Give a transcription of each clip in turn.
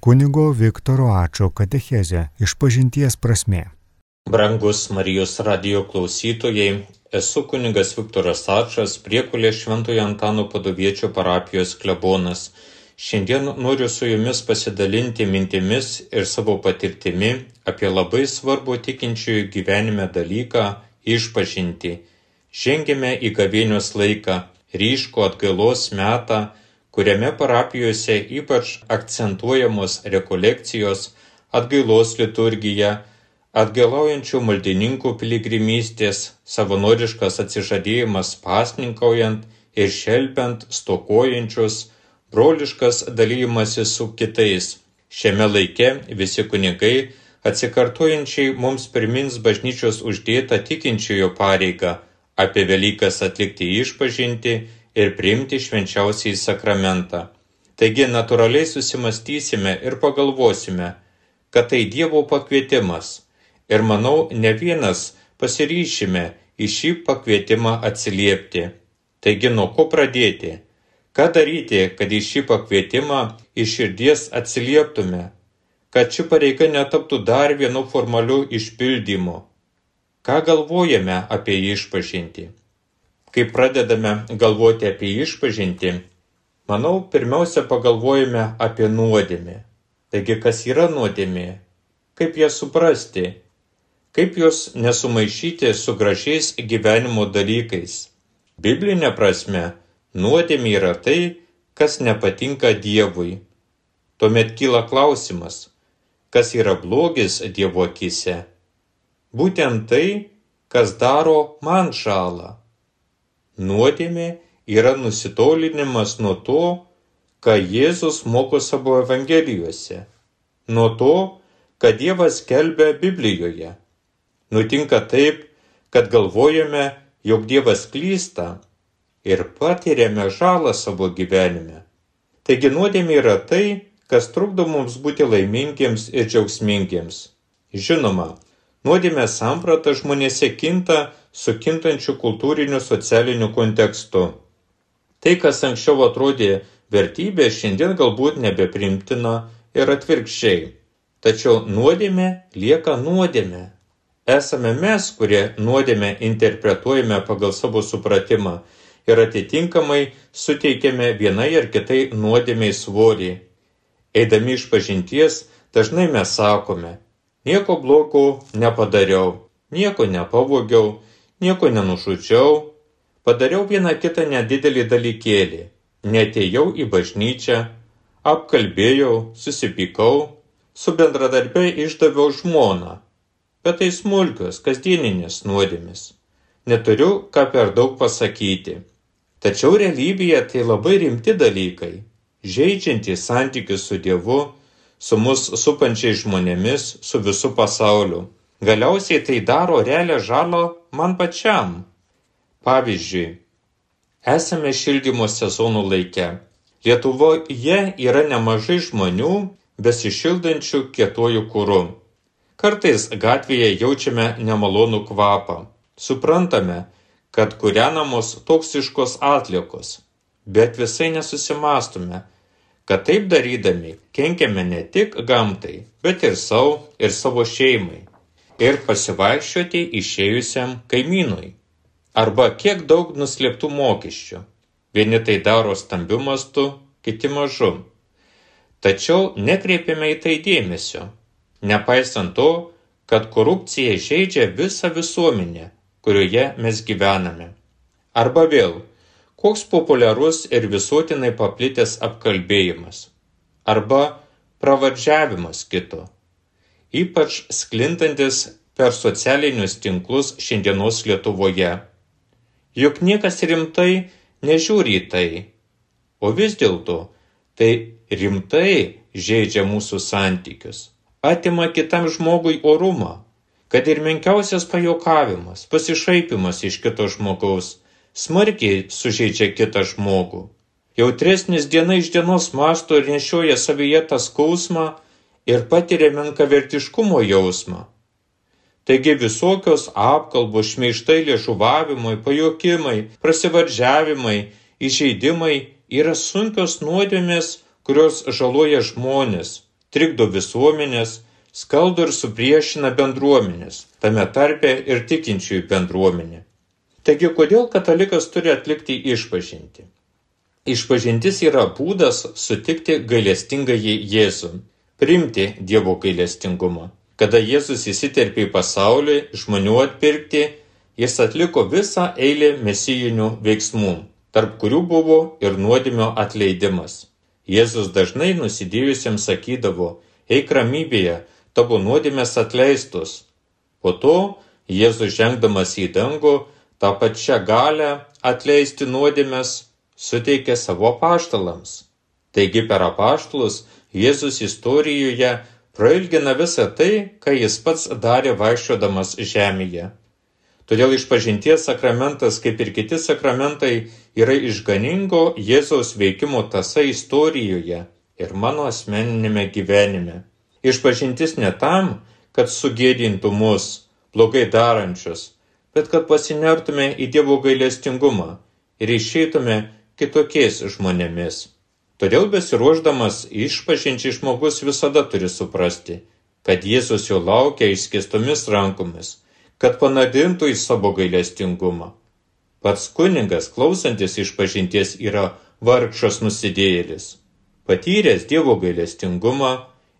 Kunigo Viktoro Ačo katechezė iš pažinties prasme. Brangus Marijos radio klausytojai, esu kunigas Viktoras Ačas, priekulė Šventojo Antano padoviečio parapijos klebonas. Šiandien noriu su jumis pasidalinti mintimis ir savo patirtimi apie labai svarbu tikinčiųjų gyvenime dalyką - išpažinti. Žengėme į gavėnios laiką, ryško atgailos metą, kuriame parapijose ypač akcentuojamos rekolekcijos, atgailos liturgija, atgailaujančių maldininkų piligrimystės, savanoriškas atsižadėjimas pasninkaujant ir šelpiant stokojančius, broliškas dalymasis su kitais. Šiame laike visi kunigai atsikartojančiai mums primins bažnyčios uždėtą tikinčiojo pareigą apie Velykas atlikti išpažinti ir priimti švenčiausiai sakramentą. Taigi natūraliai susimastysime ir pagalvosime, kad tai Dievo pakvietimas. Ir manau, ne vienas pasiryšime į šį pakvietimą atsiliepti. Taigi nuo ko pradėti? Ką daryti, kad į šį pakvietimą iš širdies atsilieptume? Kad ši pareiga netaptų dar vienu formaliu išpildymu. Ką galvojame apie išpažinti? Kai pradedame galvoti apie išpažinti, manau, pirmiausia pagalvojame apie nuodėmę. Taigi, kas yra nuodėmė? Kaip ją suprasti? Kaip jos nesumaišyti su gražiais gyvenimo dalykais? Biblinė prasme, nuodėmė yra tai, kas nepatinka Dievui. Tuomet kyla klausimas, kas yra blogis Dievo akise? Būtent tai, kas daro man žalą. Nuodėmė yra nusitolinimas nuo to, ką Jėzus moko savo evangelijose, nuo to, ką Dievas kelbė Biblijoje. Nutinka taip, kad galvojame, jog Dievas klysta ir patiriame žalą savo gyvenime. Taigi nuodėmė yra tai, kas trukdo mums būti laimingiems ir džiaugsmingiems. Žinoma, nuodėmės samprata žmonėse kinta su kintančiu kultūriniu socialiniu kontekstu. Tai, kas anksčiau atrodė vertybė, šiandien galbūt nebeprimtina ir atvirkščiai. Tačiau nuodėmė lieka nuodėmė. Esame mes, kurie nuodėmę interpretuojame pagal savo supratimą ir atitinkamai suteikiame vienai ar kitai nuodėmiai svorį. Eidami iš pažinties, dažnai mes sakome, nieko blogo nepadariau, nieko nepavogiau, nieko nenušučiau, padariau vieną kitą nedidelį dalykėlį, netėjau į bažnyčią, apkalbėjau, susipykau, su bendradarbiai išdaviau žmoną, bet tai smulkios, kasdieninės nuodėmis. Neturiu ką per daug pasakyti. Tačiau realybėje tai labai rimti dalykai, žaidžiantys santykius su Dievu, su mus supančiais žmonėmis, su visu pasauliu. Galiausiai tai daro realią žalą man pačiam. Pavyzdžiui, esame šildymo sezonų laike. Lietuvoje yra nemažai žmonių besišildančių kietuoju kūru. Kartais gatvėje jaučiame nemalonų kvapą. Suprantame, kad kūrenamos toksiškos atliekos, bet visai nesusimastume, kad taip darydami kenkiame ne tik gamtai, bet ir savo ir savo šeimai ir pasivaikščioti išėjusiam kaimynui. Arba kiek daug nuslėptų mokesčių. Vieni tai daro stambiu mastu, kiti mažu. Tačiau nekreipiame į tai dėmesio, nepaisant to, kad korupcija žaidžia visą visuomenę, kurioje mes gyvename. Arba vėl, koks populiarus ir visuotinai paplitęs apkalbėjimas. Arba pravardžiavimas kito ypač sklindantis per socialinius tinklus šiandienos Lietuvoje. Juk niekas rimtai nežiūri į tai. O vis dėlto tai rimtai žaidžia mūsų santykius, atima kitam žmogui orumą, kad ir menkiausias pajokavimas, pasišaipimas iš kito žmogaus smarkiai sužeidžia kitą žmogų. Jautresnis diena iš dienos masto ir nešioja savyje tą skausmą, ir patiria menkavertiškumo jausmą. Taigi visokios apkalbos, šmeištai liežuvavimai, pajokimai, prasivardžiavimai, įžeidimai yra sunkios nuodėmės, kurios žaloja žmonės, trikdo visuomenės, skaldo ir supriešina bendruomenės, tame tarpe ir tikinčiųjų bendruomenė. Taigi, kodėl katalikas turi atlikti išpažinti? Išpažintis yra būdas sutikti gailestingąjį Jėzų, priimti Dievo gailestingumą. Kada Jėzus įsiterpė į pasaulį žmonių atpirkti, jis atliko visą eilę mesijinių veiksmų, tarp kurių buvo ir nuodėmio atleidimas. Jėzus dažnai nusidėjusiems sakydavo, eik ramybėje, tavo nuodėmės atleistus. Po to Jėzus žengdamas į dangų tą pačią galę atleisti nuodėmės suteikė savo paštalams. Taigi per apaštalus Jėzus istorijoje prailgina visą tai, ką jis pats darė vaikščiodamas žemėje. Todėl išpažinties sakramentas, kaip ir kiti sakramentai, yra išganingo Jėzaus veikimo tasa istorijoje ir mano asmeninėme gyvenime. Išpažintis ne tam, kad sugėdintų mus, blogai darančius, bet kad pasinertume į Dievo gailestingumą ir išeitume kitokiais žmonėmis. Todėl besiruoždamas išpažinčiai žmogus visada turi suprasti, kad Jėzus jo laukia išskėstomis rankomis, kad panardintų į savo gailestingumą. Pats kuningas, klausantis išpažinties, yra vargšas nusidėjėlis, patyręs Dievo gailestingumą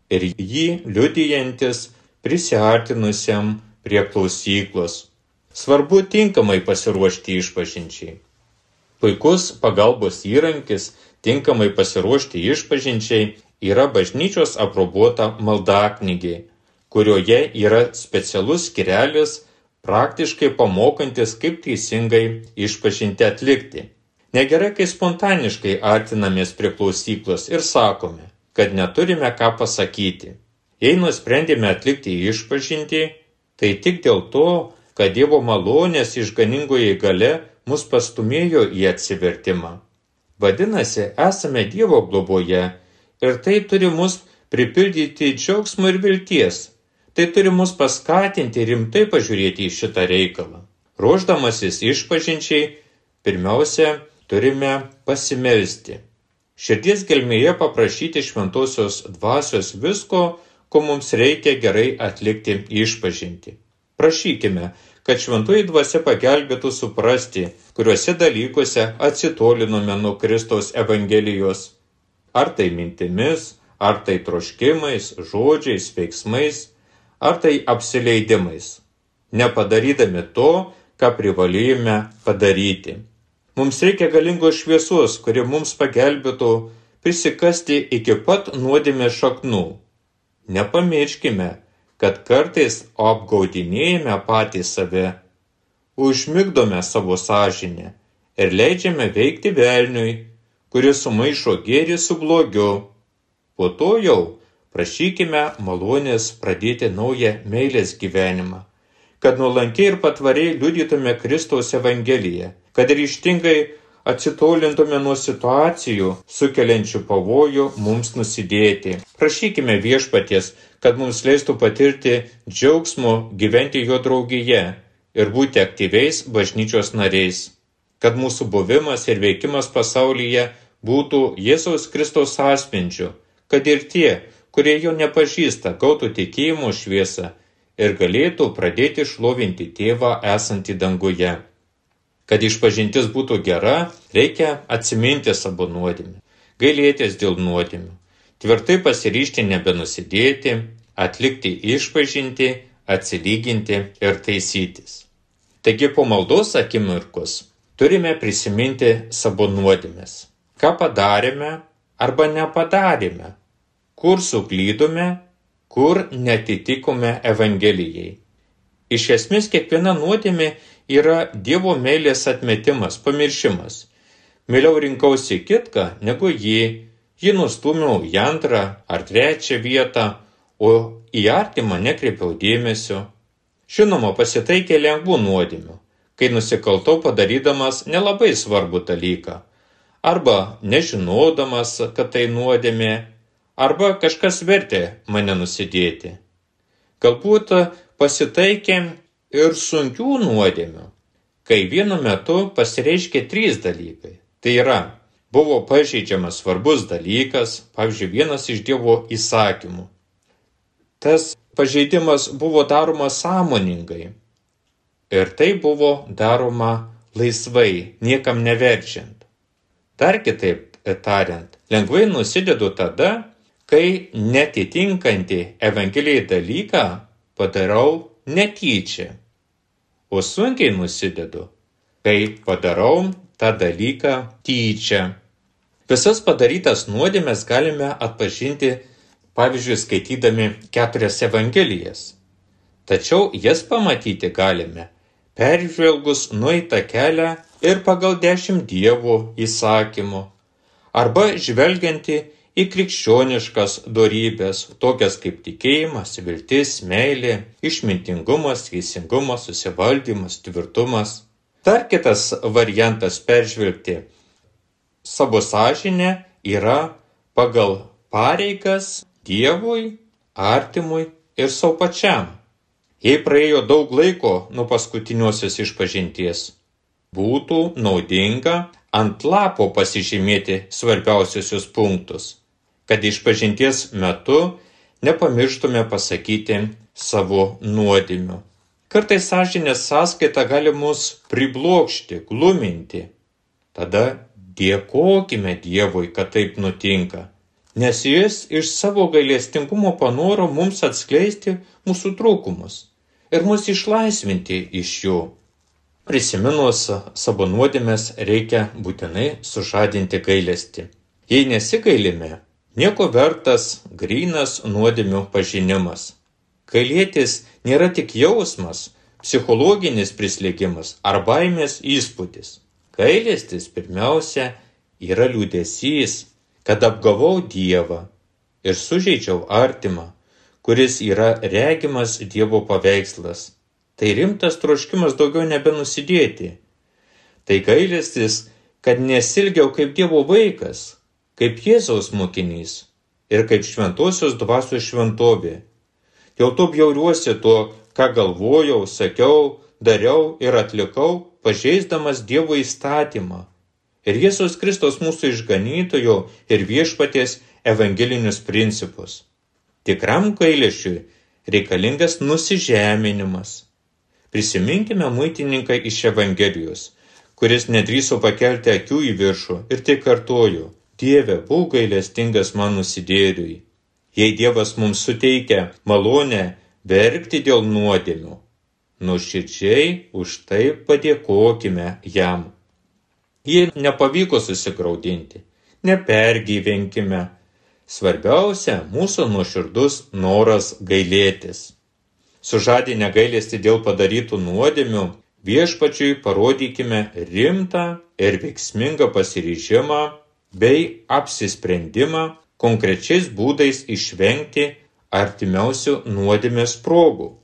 ir jį liudijantis prisiartinusiam prie klausyklos. Svarbu tinkamai pasiruošti išpažinčiai. Puikus pagalbos įrankis tinkamai pasiruošti išpažinčiai yra bažnyčios aprobuota maldaknygė, kurioje yra specialus skirelis praktiškai pamokantis, kaip teisingai išpažinti atlikti. Negerai, kai spontaniškai artinamės prie klausyklos ir sakome, kad neturime ką pasakyti. Jei nusprendėme atlikti išpažinti, tai tik dėl to, kad Dievo malonės išganingoje gale mus pastumėjo į atsivertimą. Vadinasi, esame Dievo globoje ir tai turi mus pripildyti džiaugsmo ir vilties. Tai turi mus paskatinti rimtai pažiūrėti į šitą reikalą. Ruoždamasis išpažinčiai, pirmiausia, turime pasimelsti širdies gelmėje paprašyti šventosios dvasios visko, ko mums reikia gerai atlikti išpažinti. Prašykime, kad šventoji dvasia pagelbėtų suprasti, kuriuose dalykuose atsitolinome nuo Kristaus Evangelijos. Ar tai mintimis, ar tai troškimais, žodžiais, veiksmais, ar tai apsileidimais, nepadarydami to, ką privalėjome padaryti. Mums reikia galingos šviesos, kuri mums pagelbėtų prisikasti iki pat nuodėmės šaknų. Nepamirškime, kad kartais apgaudinėjame patys save, užmigdome savo sąžinę ir leidžiame veikti velniui, kuris sumaišo gėrį su blogiu. Po to jau prašykime malonės pradėti naują meilės gyvenimą kad nuolankiai ir patvariai liudytume Kristaus Evangeliją, kad ryštingai atsitolintume nuo situacijų, sukeliančių pavojų mums nusidėti. Prašykime viešpaties, kad mums leistų patirti džiaugsmo gyventi jo draugyje ir būti aktyviais bažnyčios nariais. Kad mūsų buvimas ir veikimas pasaulyje būtų Jėzaus Kristaus asmenčių, kad ir tie, kurie jo nepažįsta, gautų tikėjimo šviesą ir galėtų pradėti šlovinti tėvą esantį danguje. Kad išpažintis būtų gera, reikia atsiminti savo nuodėmę, gailėtis dėl nuodėmių, tvirtai pasiryšti nebenusidėti, atlikti išpažinti, atsilyginti ir taisytis. Taigi po maldos akimirkus turime prisiminti savo nuodėmės. Ką padarėme arba nepadarėme, kur suklydome kur netitikome Evangelijai. Iš esmės kiekviena nuodėmė yra Dievo meilės atmetimas, pamiršimas. Mieliau rinkausi kitką negu jį, jį nustumiau į antrą ar trečią vietą, o į artimą nekreipiau dėmesio. Žinoma, pasitaikė lengvų nuodėmių, kai nusikaltau padarydamas nelabai svarbų dalyką. Arba nežinodamas, kad tai nuodėmė, arba kažkas vertė mane nusidėti. Galbūt pasitaikė ir sunkių nuodėmių, kai vienu metu pasireiškia trys dalykai. Tai yra buvo pažeidžiamas svarbus dalykas, pavyzdžiui, vienas iš Dievo įsakymų. Tas pažeidimas buvo daromas sąmoningai. Ir tai buvo daroma laisvai, niekam neverčiant. Dar kitaip tariant, lengvai nusidedu tada, kai netitinkantį Evangelijai dalyką padarau netyčia, o sunkiai nusidedu, kai padarau tą dalyką tyčia. Visas padarytas nuodėmės galime atpažinti, pavyzdžiui, skaitydami keturias Evangelijas. Tačiau jas pamatyti galime, peržvelgus nueitą kelią ir pagal dešimt dievų įsakymų, arba žvelgianti į krikščioniškas dorybės, tokias kaip tikėjimas, viltis, meilė, išmintingumas, teisingumas, susivaldymas, tvirtumas. Dar kitas variantas peržvelgti savo sąžinę yra pagal pareigas Dievui, artimui ir savo pačiam. Jei praėjo daug laiko nuo paskutiniosios išpažinties, būtų naudinga ant lapo pasižymėti svarbiausius punktus kad išpažinties metu nepamirštume pasakyti savo nuodėmių. Kartais sąžinės sąskaita gali mus priblokšti, gluminti. Tada dėkokime Dievui, kad taip nutinka, nes Jis iš savo gailestingumo panoro mums atskleisti mūsų trūkumus ir mus išlaisvinti iš jų. Prisiminus savo nuodėmės reikia būtinai sužadinti gailestį. Jei nesigailime, Nieko vertas grynas nuodėmių pažinimas. Gailėtis nėra tik jausmas, psichologinis prislėgimas ar baimės įspūdis. Gailestis pirmiausia yra liūdėsys, kad apgavau Dievą ir sužeidžiau artimą, kuris yra regimas Dievo paveikslas. Tai rimtas troškimas daugiau nebenusidėti. Tai gailestis, kad nesilgiau kaip Dievo vaikas, kaip Jėzaus mokinys ir kaip šventosios dvasios šventovė. Dėl to bjauriuosi tuo, ką galvojau, sakiau, dariau ir atlikau, pažeisdamas Dievo įstatymą. Ir Jėzus Kristus mūsų išganytojo ir viešpaties evangelinius principus. Tikram gailėšiui reikalingas nusižeminimas. Prisiminkime muitininką iš Evangelijos, kuris nedryso pakelti akių į viršų ir tik kartojo Dieve, būk gailestingas man nusidėriui. Jei Dievas mums suteikia malonę verkti dėl nuodėmių, nuoširdžiai už tai padėkokime jam. Jei nepavyko susigaudinti, nepergyvenkime. Svarbiausia mūsų nuoširdus noras gailėtis. Sužadinę gailesti dėl padarytų nuodėmių, viešpačiui parodykime rimtą ir veiksmingą pasiryžimą bei apsisprendimą konkrečiais būdais išvengti artimiausių nuodėmės progų.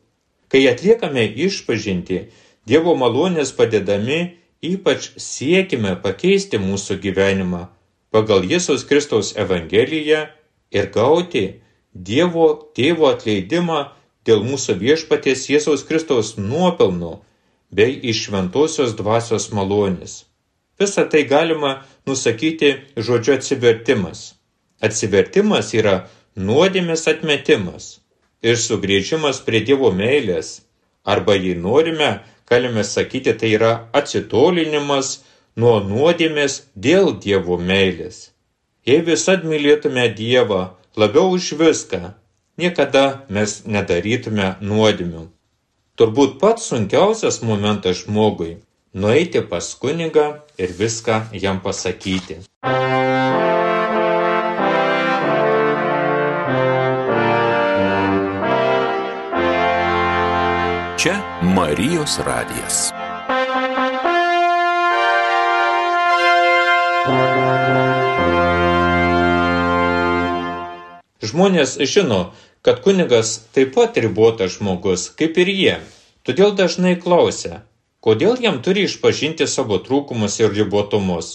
Kai atliekame išpažinti, Dievo malonės padedami, ypač siekime pakeisti mūsų gyvenimą pagal Jėzaus Kristaus Evangeliją ir gauti Dievo tėvo atleidimą dėl mūsų viešpaties Jėzaus Kristaus nuopelnų bei iš šventosios dvasios malonės. Visą tai galima nusakyti žodžiu atsivertimas. Atsivertimas yra nuodėmės atmetimas ir sugrįžimas prie Dievo meilės. Arba jei norime, galime sakyti, tai yra atsitolinimas nuo nuodėmės dėl Dievo meilės. Jei visad mylėtume Dievą labiau už viską, niekada mes nedarytume nuodėmių. Turbūt pats sunkiausias momentas žmogui nueiti pas kunigą ir viską jam pasakyti. Čia Marijos radijas. Žmonės žino, kad kunigas taip pat ribotas žmogus, kaip ir jie. Todėl dažnai klausia, Kodėl jam turi išpažinti savo trūkumus ir ribotumus?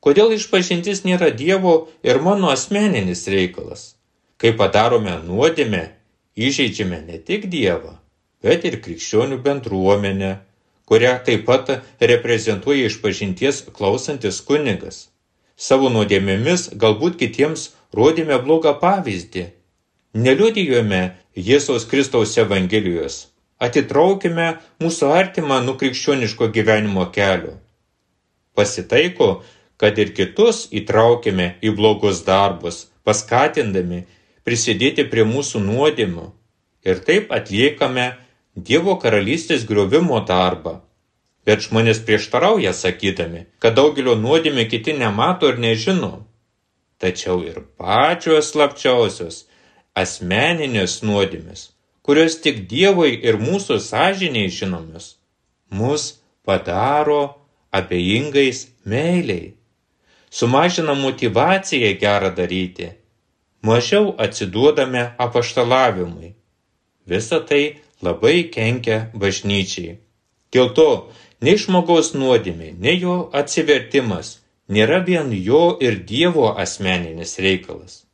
Kodėl išpažintis nėra Dievo ir mano asmeninis reikalas? Kai padarome nuodėmę, įžeidžiame ne tik Dievą, bet ir krikščionių bendruomenę, kurią taip pat reprezentuoja išpažinties klausantis kunigas. savo nuodėmėmis galbūt kitiems rodėme blogą pavyzdį. Neliudijome Jėzaus Kristaus Evangelijos. Atitraukime mūsų artimą nuo krikščioniško gyvenimo kelio. Pasitaiko, kad ir kitus įtraukime į blogus darbus, paskatindami prisidėti prie mūsų nuodėmių ir taip atliekame Dievo karalystės griovimo darbą. Bet žmonės prieštarauja sakydami, kad daugelio nuodėmė kiti nemato ir nežino. Tačiau ir pačios slapčiausios asmeninės nuodėmės, kurios tik Dievui ir mūsų sąžiniai žinomos, mus padaro abejingais meiliai, sumažina motivaciją gerą daryti, mažiau atsiduodame apaštalavimui. Visa tai labai kenkia bažnyčiai. Dėl to nei žmogaus nuodėmė, nei jo atsivertimas nėra vien jo ir Dievo asmeninis reikalas.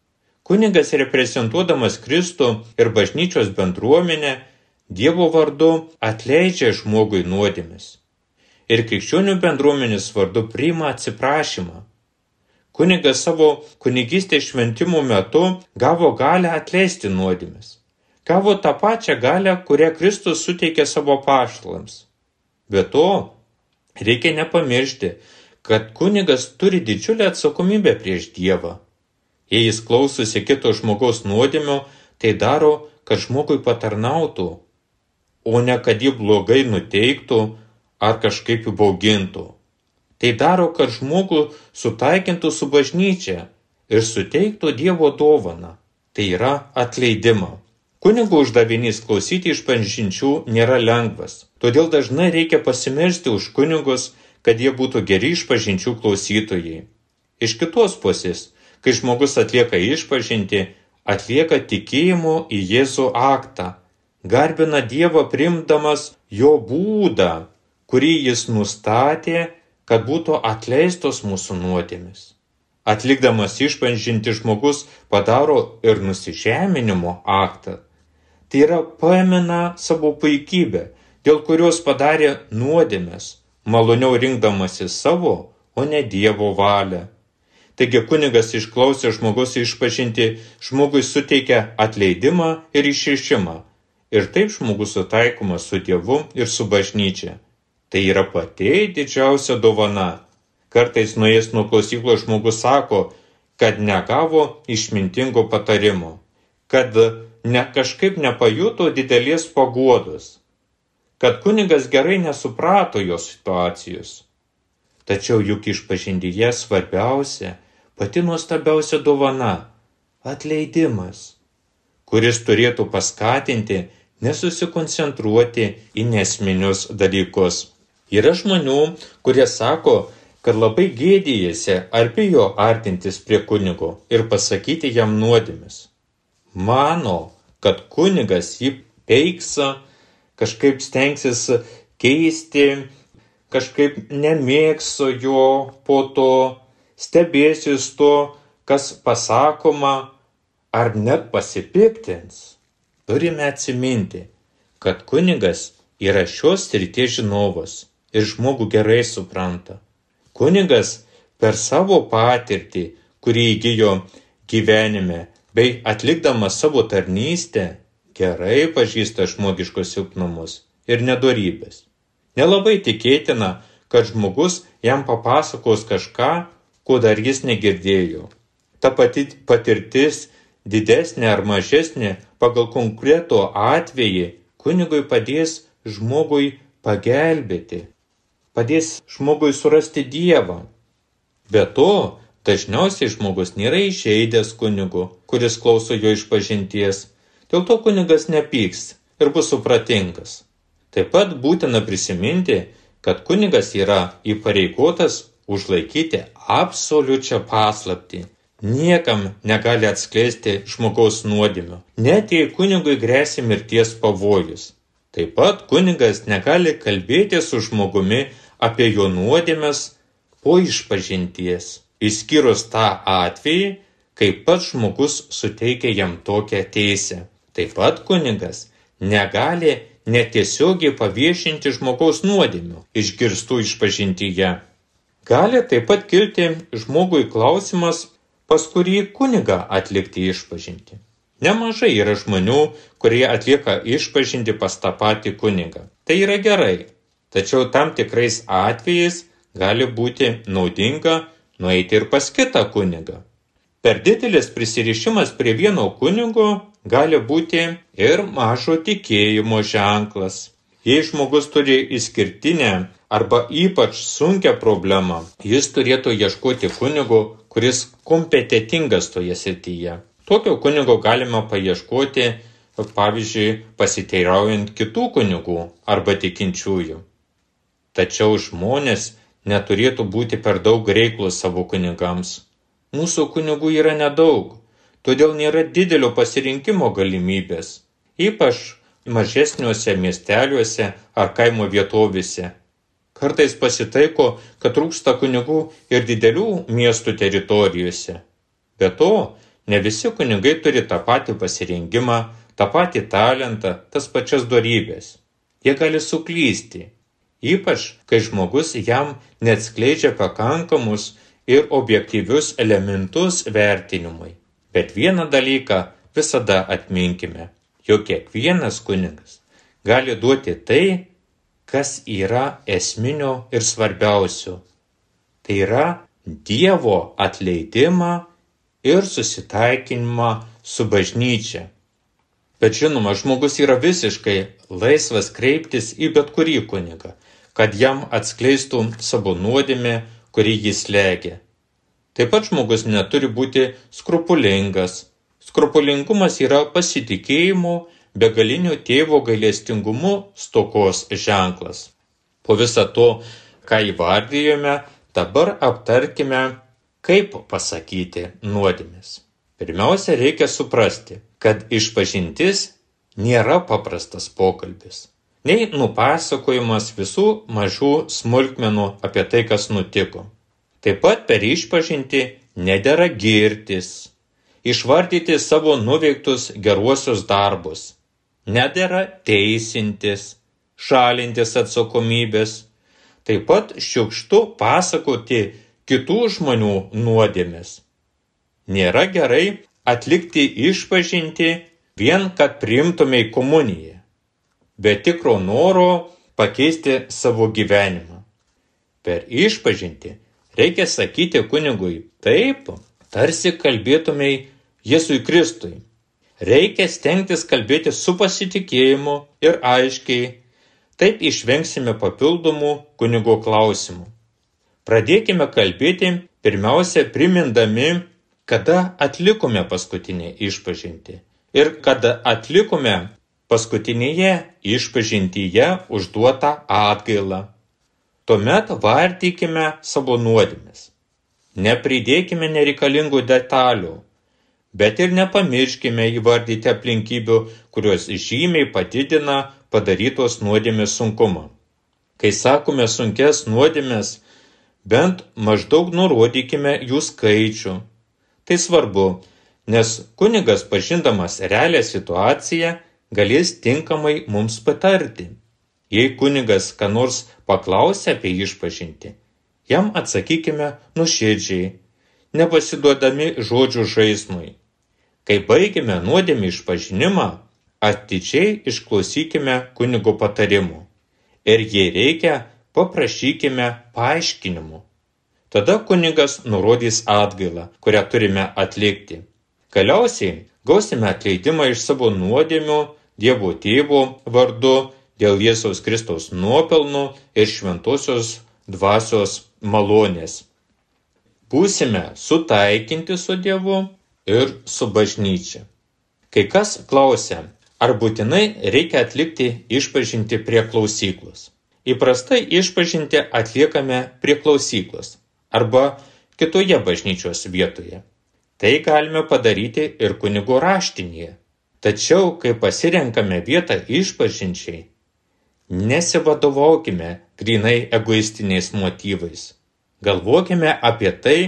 Kunigas reprezentuodamas Kristų ir bažnyčios bendruomenę Dievo vardu atleidžia žmogui nuodėmis. Ir krikščionių bendruomenės vardu priima atsiprašymą. Kunigas savo kunigystės šventimų metu gavo galę atleisti nuodėmis. Gavo tą pačią galę, kurią Kristus suteikė savo paštalams. Be to, reikia nepamiršti, kad kunigas turi didžiulę atsakomybę prieš Dievą. Jei jis klausosi kito žmogaus nuodėmio, tai daro, kad žmogui patarnautų, o ne kad jį blogai nuteiktų ar kažkaip įbaugintų. Tai daro, kad žmogų sutaikintų su bažnyčia ir suteiktų Dievo dovaną. Tai yra atleidimą. Kunigo uždavinys klausyti iš pažinčių nėra lengvas, todėl dažnai reikia pasimelsti už kunigus, kad jie būtų geri išpažinčių klausytojai. Iš kitos pusės, kai žmogus atlieka išpažinti, atlieka tikėjimo į Jėzų aktą, garbina Dievą primdamas jo būdą, kurį jis nustatė kad būtų atleistos mūsų nuodėmis. Atlikdamas išpažinti žmogus padaro ir nusižeminimo aktą. Tai yra paėmina savo puikybę, dėl kurios padarė nuodėmės, maloniau rinkdamasi savo, o ne Dievo valią. Taigi kunigas išklausė žmogus išpažinti, žmogui suteikia atleidimą ir išrišimą. Ir taip žmogus sutaikomas su Dievu ir su bažnyčia. Tai yra pati didžiausia dovana. Kartais nuėjęs nuo klausyklos žmogus sako, kad negavo išmintingo patarimo, kad ne kažkaip nepajuto didelės paguodos, kad kunigas gerai nesuprato jo situacijos. Tačiau juk išpažindyje svarbiausia, pati nuostabiausia dovana - atleidimas, kuris turėtų paskatinti nesusikoncentruoti į nesminius dalykus. Yra žmonių, kurie sako, kad labai gėdėjasi ar bijo artintis prie kunigo ir pasakyti jam nuodėmis. Mano, kad kunigas jį peiksa, kažkaip stengsis keisti, kažkaip nemėgso jo po to, stebėsis to, kas pasakoma, ar net pasipiktins. Turime atsiminti, kad kunigas yra šios srities žinovas ir žmogų gerai supranta. Kunigas per savo patirtį, kurį įgyjo gyvenime, bei atlikdamas savo tarnystę, gerai pažįsta žmogiškos silpnumus ir nedorybės. Nelabai tikėtina, kad žmogus jam papasakos kažką, ko dar jis negirdėjo. Ta pati patirtis, didesnė ar mažesnė, pagal konkreto atvejį, kunigui padės žmogui pagelbėti, padės žmogui surasti Dievą. Be to, dažniausiai žmogus nėra išeidęs kunigu, kuris klauso jo išpažinties, dėl to kunigas nepyks ir bus supratingas. Taip pat būtina prisiminti, kad kunigas yra įpareigotas užlaikyti absoliučią paslaptį. Niekam negali atskleisti žmogaus nuodėmio, net jei kunigui grėsia mirties pavojus. Taip pat kunigas negali kalbėti su žmogumi apie jo nuodėmes po išpažinties, išskyrus tą atvejį, kai pats žmogus suteikia jam tokią teisę. Taip pat kunigas negali netiesiogiai paviešinti žmogaus nuodėmių išgirstų išpažintyje. Gali taip pat kilti žmogui klausimas, pas kurį kunigą atlikti išpažinti. Nemažai yra žmonių, kurie atlieka išpažinti pas tą patį kunigą. Tai yra gerai, tačiau tam tikrais atvejais gali būti naudinga nueiti ir pas kitą kunigą. Per didelis prisirišimas prie vieno kunigo gali būti ir mažo tikėjimo ženklas. Jei žmogus turi išskirtinę arba ypač sunkę problemą, jis turėtų ieškoti kunigo, kuris kompetitingas toje srityje. Tokio kunigo galima paieškoti, pavyzdžiui, pasiteiraujant kitų kunigų arba tikinčiųjų. Tačiau žmonės neturėtų būti per daug reiklus savo kunigams. Mūsų kunigų yra nedaug, todėl nėra didelio pasirinkimo galimybės, ypač mažesniuose miesteliuose ar kaimo vietovėse. Kartais pasitaiko, kad trūksta kunigų ir didelių miestų teritorijose. Be to, ne visi kunigai turi tą patį pasirinkimą, tą patį talentą, tas pačias darybės. Jie gali suklysti ypač kai žmogus jam neatskleidžia pakankamus ir objektyvius elementus vertinimui. Bet vieną dalyką visada atminkime, jog kiekvienas kunigas gali duoti tai, kas yra esminio ir svarbiausio. Tai yra Dievo atleidimą ir susitaikinimą su bažnyčia. Bet žinoma, žmogus yra visiškai laisvas kreiptis į bet kurį kunigą, kad jam atskleistų savo nuodėmę, kurį jis legia. Taip pat žmogus neturi būti skrupulingas. Skrupulingumas yra pasitikėjimo begalinio tėvo gailestingumu stokos ženklas. Po viso to, ką įvardėjome, dabar aptarkime, kaip pasakyti nuodėmės. Pirmiausia, reikia suprasti, kad išpažintis nėra paprastas pokalbis nei nupasakojimas visų mažų smulkmenų apie tai, kas nutiko. Taip pat per išpažinti nedėra girtis, išvardyti savo nuveiktus geruosius darbus, nedėra teisintis, šalintis atsakomybės, taip pat šiukštu pasakoti kitų žmonių nuodėmės. Nėra gerai atlikti išpažinti vien, kad priimtumei komuniją be tikro noro pakeisti savo gyvenimą. Per išpažinti reikia sakyti kunigui taip, tarsi kalbėtumei Jėzui Kristui. Reikia stengtis kalbėti su pasitikėjimu ir aiškiai, taip išvengsime papildomų kunigo klausimų. Pradėkime kalbėti pirmiausia primindami, kada atlikome paskutinę išpažinti ir kada atlikome paskutinėje išpažintyje užduotą atgailą. Tuomet vardykime savo nuodėmes. Nepridėkime nereikalingų detalių, bet ir nepamirškime įvardyti aplinkybių, kurios žymiai padidina padarytos nuodėmės sunkumą. Kai sakome sunkes nuodėmės, bent maždaug nurodykime jų skaičių. Tai svarbu, nes kunigas pažindamas realią situaciją galės tinkamai mums patarti. Jei kunigas ką nors paklausia apie išpažinti, jam atsakykime nuširdžiai, nepasiduodami žodžių žaismui. Kai baigime nuodėmį išpažinimą, atidžiai išklausykime kunigo patarimų. Ir jei reikia, paprašykime paaiškinimų. Tada kunigas nurodys atgailą, kurią turime atlikti. Galiausiai gausime atleidimą iš savo nuodėmių Dievo tėvo vardu, dėl Jėzaus Kristaus nuopelnų ir šventosios dvasios malonės. Būsime sutaikinti su Dievu ir su bažnyčia. Kai kas klausia, ar būtinai reikia atlikti išpažinti prie klausyklos. Įprastai išpažinti atliekame prie klausyklos arba kitoje bažnyčios vietoje. Tai galime padaryti ir kunigo raštinėje. Tačiau, kai pasirenkame vietą išpažinčiai, nesivadovaukime grinai egoistiniais motyvais. Galvokime apie tai,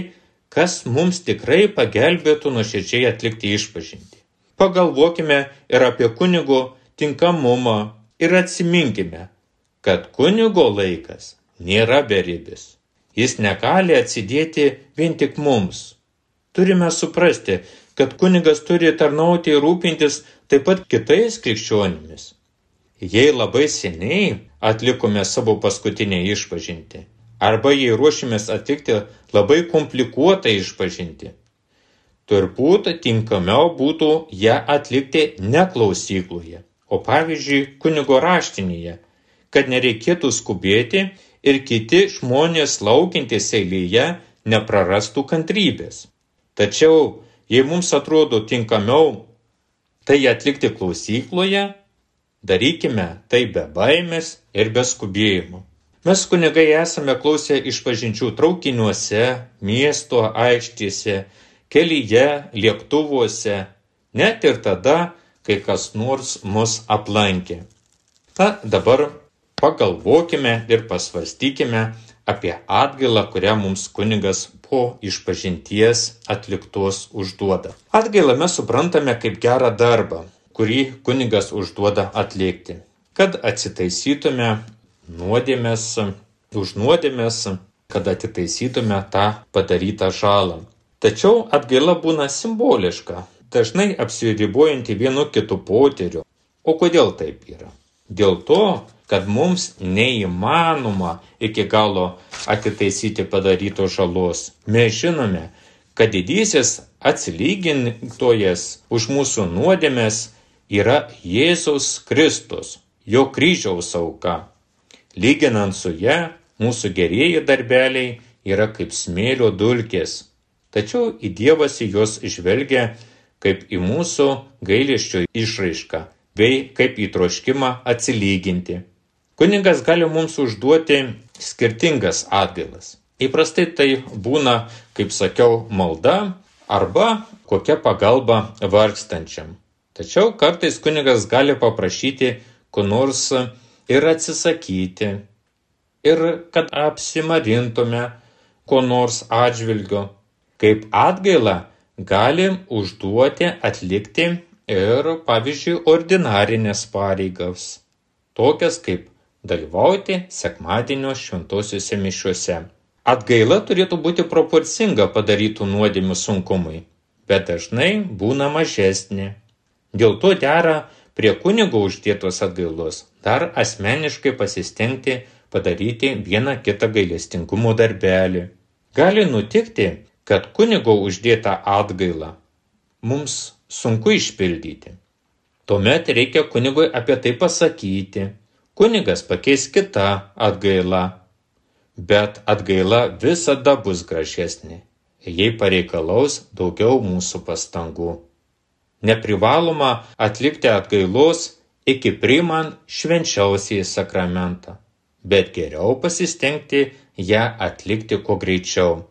kas mums tikrai pagelbėtų nuoširdžiai atlikti išpažinti. Pagalvokime ir apie kunigo tinkamumą ir atsiminkime, kad kunigo laikas nėra beribis. Jis negali atsidėti vien tik mums. Turime suprasti, kad kunigas turi tarnauti ir rūpintis taip pat kitais krikščionimis. Jei labai seniai atlikome savo paskutinę išpažinti, arba jei ruošimės atlikti labai komplikuotą išpažinti, turbūt tinkamiau būtų ją atlikti ne klausykloje, o pavyzdžiui kunigo raštinėje, kad nereikėtų skubėti ir kiti žmonės laukintis eilėje neprarastų kantrybės. Tačiau Jei mums atrodo tinkamiau tai atlikti klausykloje, darykime tai be baimės ir be skubėjimo. Mes kunigai esame klausę išpažinčių traukiniuose, miesto aikštėse, kelyje, lėktuvuose, net ir tada, kai kas nors mus aplankė. Na, dabar pagalvokime ir pasvarstykime, apie atgailą, kurią mums kunigas po išpažinties atliktos užduoda. Atgailą mes suprantame kaip gerą darbą, kurį kunigas užduoda atlikti, kad atsitaisytume nuodėmės, už nuodėmės, kad atitaisytume tą padarytą žalą. Tačiau atgaila būna simboliška, dažnai apsiribojanti vienu kitu poteriu. O kodėl taip yra? Dėl to, kad mums neįmanoma iki galo atitaisyti padarytos žalos. Mes žinome, kad didysis atsilygintojas už mūsų nuodėmės yra Jėzus Kristus, jo kryžiaus auka. Lyginant su ją, mūsų gerieji darbeliai yra kaip smėlio dulkės, tačiau į Dievas į juos žvelgia kaip į mūsų gailėščio išraišką bei kaip į troškimą atsilyginti. Kuningas gali mums užduoti skirtingas atgailas. Įprastai tai būna, kaip sakiau, malda arba kokia pagalba vargstančiam. Tačiau kartais kunigas gali paprašyti ko nors ir atsisakyti, ir kad apsimarintume ko nors atžvilgiu. Kaip atgailą galim užduoti atlikti ir, pavyzdžiui, ordinarinės pareigas, tokias kaip dalyvauti sekmadienio šventosiuose mišiuose. Atgaila turėtų būti proporcinga padarytų nuodėmių sunkumui, bet dažnai būna mažesnė. Dėl to dera prie kunigo uždėtos atgailos dar asmeniškai pasistengti padaryti vieną kitą gailestingumo darbelį. Gali nutikti, kad kunigo uždėtą atgailą mums sunku išpildyti. Tuomet reikia kunigui apie tai pasakyti kunigas pakeis kita atgaila, bet atgaila visada bus gražesnė, jei pareikalaus daugiau mūsų pastangų. Neprivaloma atlikti atgailos iki priimant švenčiausiai sakramentą, bet geriau pasistengti ją atlikti kuo greičiau.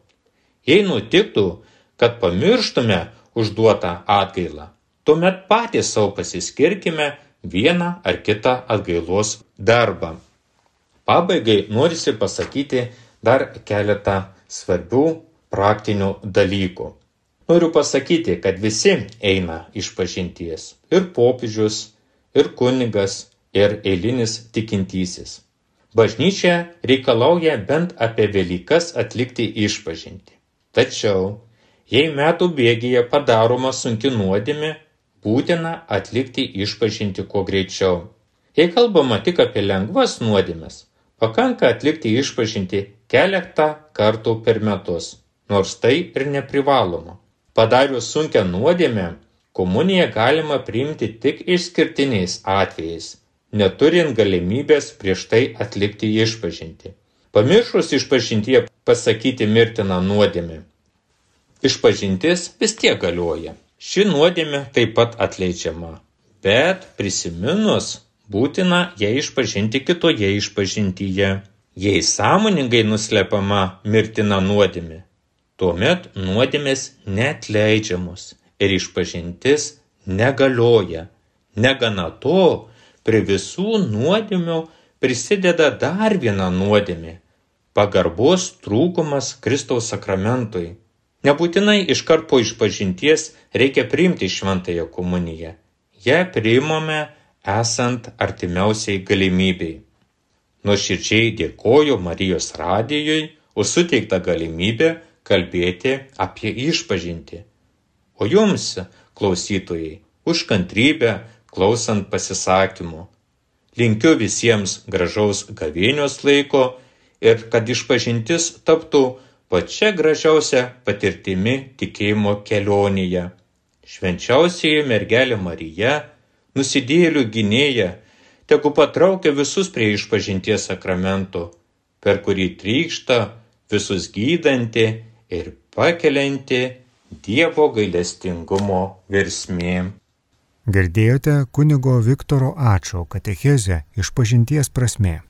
Jei nutiktų, kad pamirštume užduotą atgailą, tuomet patys savo pasiskirkime vieną ar kitą atgailos darbą. Pabaigai norisi pasakyti dar keletą svarbių praktinių dalykų. Noriu pasakyti, kad visi eina iš pažinties. Ir popiežius, ir kunigas, ir eilinis tikintysis. Bažnyčia reikalauja bent apie Velykas atlikti išpažinti. Tačiau, jei metų bėgyje padaroma sunki nuodėmė, būtina atlikti išpažinti kuo greičiau. Jei kalbama tik apie lengvas nuodėmes, pakanka atlikti išpažinti keletą kartų per metus, nors tai ir neprivaloma. Padarius sunkę nuodėmę, komuniją galima priimti tik išskirtiniais atvejais, neturint galimybės prieš tai atlikti išpažinti. Pamiršus išpažintie pasakyti mirtiną nuodėmę. Išpažintis vis tiek galioja. Ši nuodėmė taip pat atleidžiama, bet prisiminus būtina ją išpažinti kitoje išpažintyje. Jei sąmoningai nuslepiama mirtina nuodėmė, tuomet nuodėmės netleidžiamos ir išpažintis negalioja. Negana to, prie visų nuodėmių prisideda dar viena nuodėmė - pagarbos trūkumas Kristaus sakramentui. Nebūtinai iškart po išpažinties reikia priimti šventąją komuniją. Ją priimame esant artimiausiai galimybei. Nuoširdžiai dėkoju Marijos radijui už suteiktą galimybę kalbėti apie išpažinti. O jums, klausytojai, už kantrybę klausant pasisakymų. Linkiu visiems gražaus gavėnios laiko ir kad išpažintis taptų pačia gražiausia patirtimi tikėjimo kelionėje. Švenčiausiai mergelė Marija, nusidėlių gynėja, tegu patraukia visus prie išpažinties sakramento, per kurį trykšta visus gydanti ir pakelianti Dievo gailestingumo virsmė. Girdėjote kunigo Viktoro Ačio katechezę iš pažinties prasme.